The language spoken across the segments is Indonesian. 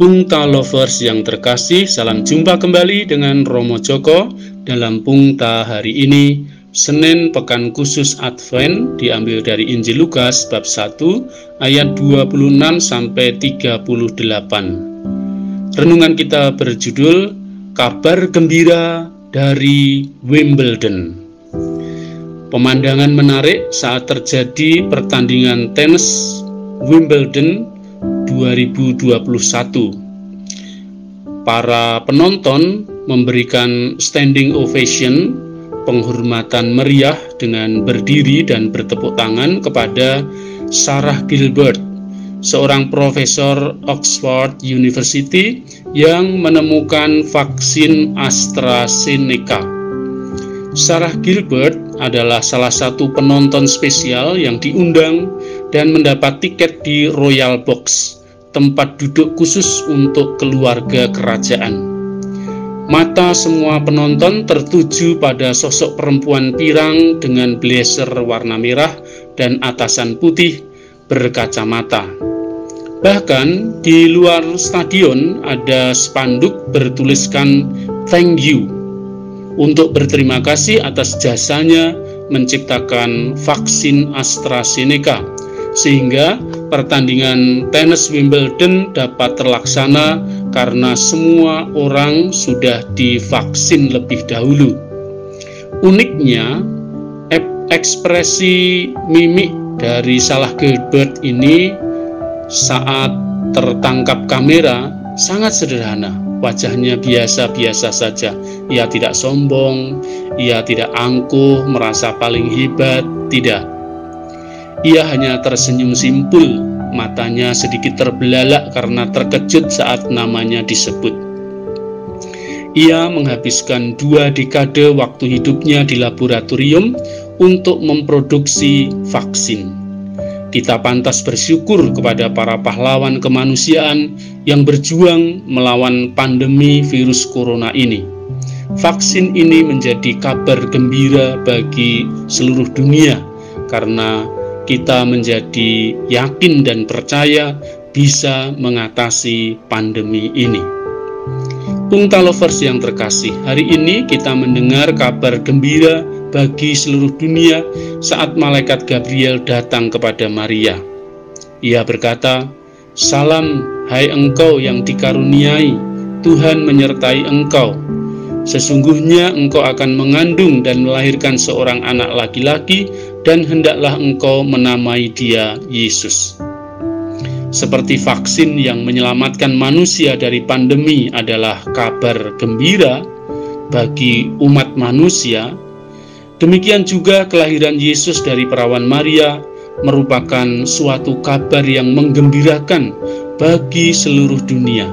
Pungta Lovers yang terkasih, salam jumpa kembali dengan Romo Joko dalam Pungta hari ini, Senin Pekan Khusus Advent, diambil dari Injil Lukas bab 1 ayat 26 sampai 38. Renungan kita berjudul Kabar Gembira dari Wimbledon. Pemandangan menarik saat terjadi pertandingan tenis Wimbledon 2021. Para penonton memberikan standing ovation penghormatan meriah dengan berdiri dan bertepuk tangan kepada Sarah Gilbert, seorang profesor Oxford University yang menemukan vaksin AstraZeneca. Sarah Gilbert adalah salah satu penonton spesial yang diundang dan mendapat tiket di Royal Box tempat duduk khusus untuk keluarga kerajaan. Mata semua penonton tertuju pada sosok perempuan pirang dengan blazer warna merah dan atasan putih berkacamata. Bahkan di luar stadion ada spanduk bertuliskan "Thank you" untuk berterima kasih atas jasanya menciptakan vaksin AstraZeneca sehingga pertandingan tenis Wimbledon dapat terlaksana karena semua orang sudah divaksin lebih dahulu. Uniknya, ekspresi mimik dari Salah Gilbert ini saat tertangkap kamera sangat sederhana. Wajahnya biasa-biasa saja. Ia tidak sombong, ia tidak angkuh, merasa paling hebat, tidak ia hanya tersenyum simpul, matanya sedikit terbelalak karena terkejut saat namanya disebut. Ia menghabiskan dua dekade waktu hidupnya di laboratorium untuk memproduksi vaksin. Kita pantas bersyukur kepada para pahlawan kemanusiaan yang berjuang melawan pandemi virus corona ini. Vaksin ini menjadi kabar gembira bagi seluruh dunia karena kita menjadi yakin dan percaya bisa mengatasi pandemi ini. Pungta Lovers yang terkasih, hari ini kita mendengar kabar gembira bagi seluruh dunia saat malaikat Gabriel datang kepada Maria. Ia berkata, Salam, hai engkau yang dikaruniai, Tuhan menyertai engkau. Sesungguhnya engkau akan mengandung dan melahirkan seorang anak laki-laki dan hendaklah engkau menamai dia Yesus. Seperti vaksin yang menyelamatkan manusia dari pandemi adalah kabar gembira bagi umat manusia, demikian juga kelahiran Yesus dari perawan Maria merupakan suatu kabar yang menggembirakan bagi seluruh dunia.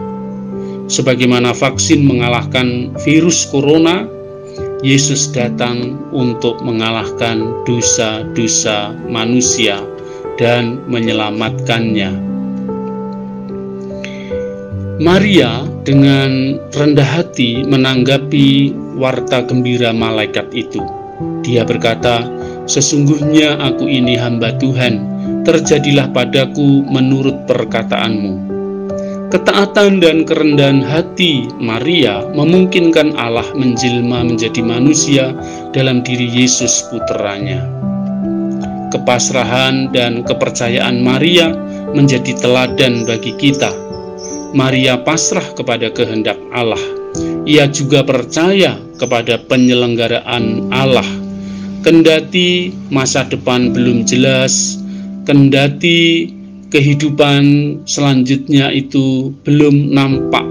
Sebagaimana vaksin mengalahkan virus corona, Yesus datang untuk mengalahkan dosa-dosa manusia dan menyelamatkannya. Maria dengan rendah hati menanggapi warta gembira malaikat itu. Dia berkata, "Sesungguhnya aku ini hamba Tuhan, terjadilah padaku menurut perkataanmu." Ketaatan dan kerendahan hati Maria memungkinkan Allah menjelma menjadi manusia dalam diri Yesus putranya. Kepasrahan dan kepercayaan Maria menjadi teladan bagi kita. Maria pasrah kepada kehendak Allah. Ia juga percaya kepada penyelenggaraan Allah. Kendati masa depan belum jelas, kendati kehidupan selanjutnya itu belum nampak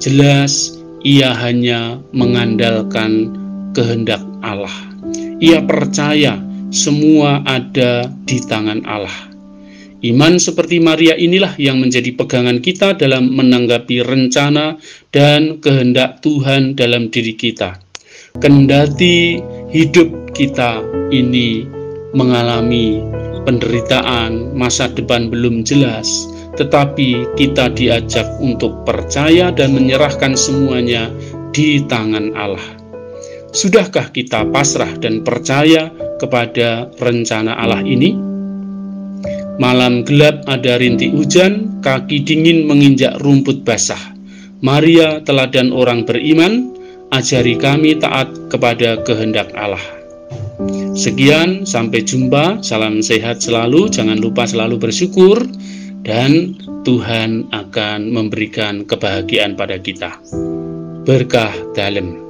jelas, ia hanya mengandalkan kehendak Allah. Ia percaya semua ada di tangan Allah. Iman seperti Maria inilah yang menjadi pegangan kita dalam menanggapi rencana dan kehendak Tuhan dalam diri kita. Kendati hidup kita ini mengalami penderitaan, masa depan belum jelas, tetapi kita diajak untuk percaya dan menyerahkan semuanya di tangan Allah. Sudahkah kita pasrah dan percaya kepada rencana Allah ini? Malam gelap ada rintik hujan, kaki dingin menginjak rumput basah. Maria, teladan orang beriman, ajari kami taat kepada kehendak Allah. Sekian, sampai jumpa. Salam sehat selalu. Jangan lupa selalu bersyukur, dan Tuhan akan memberikan kebahagiaan pada kita. Berkah dalam.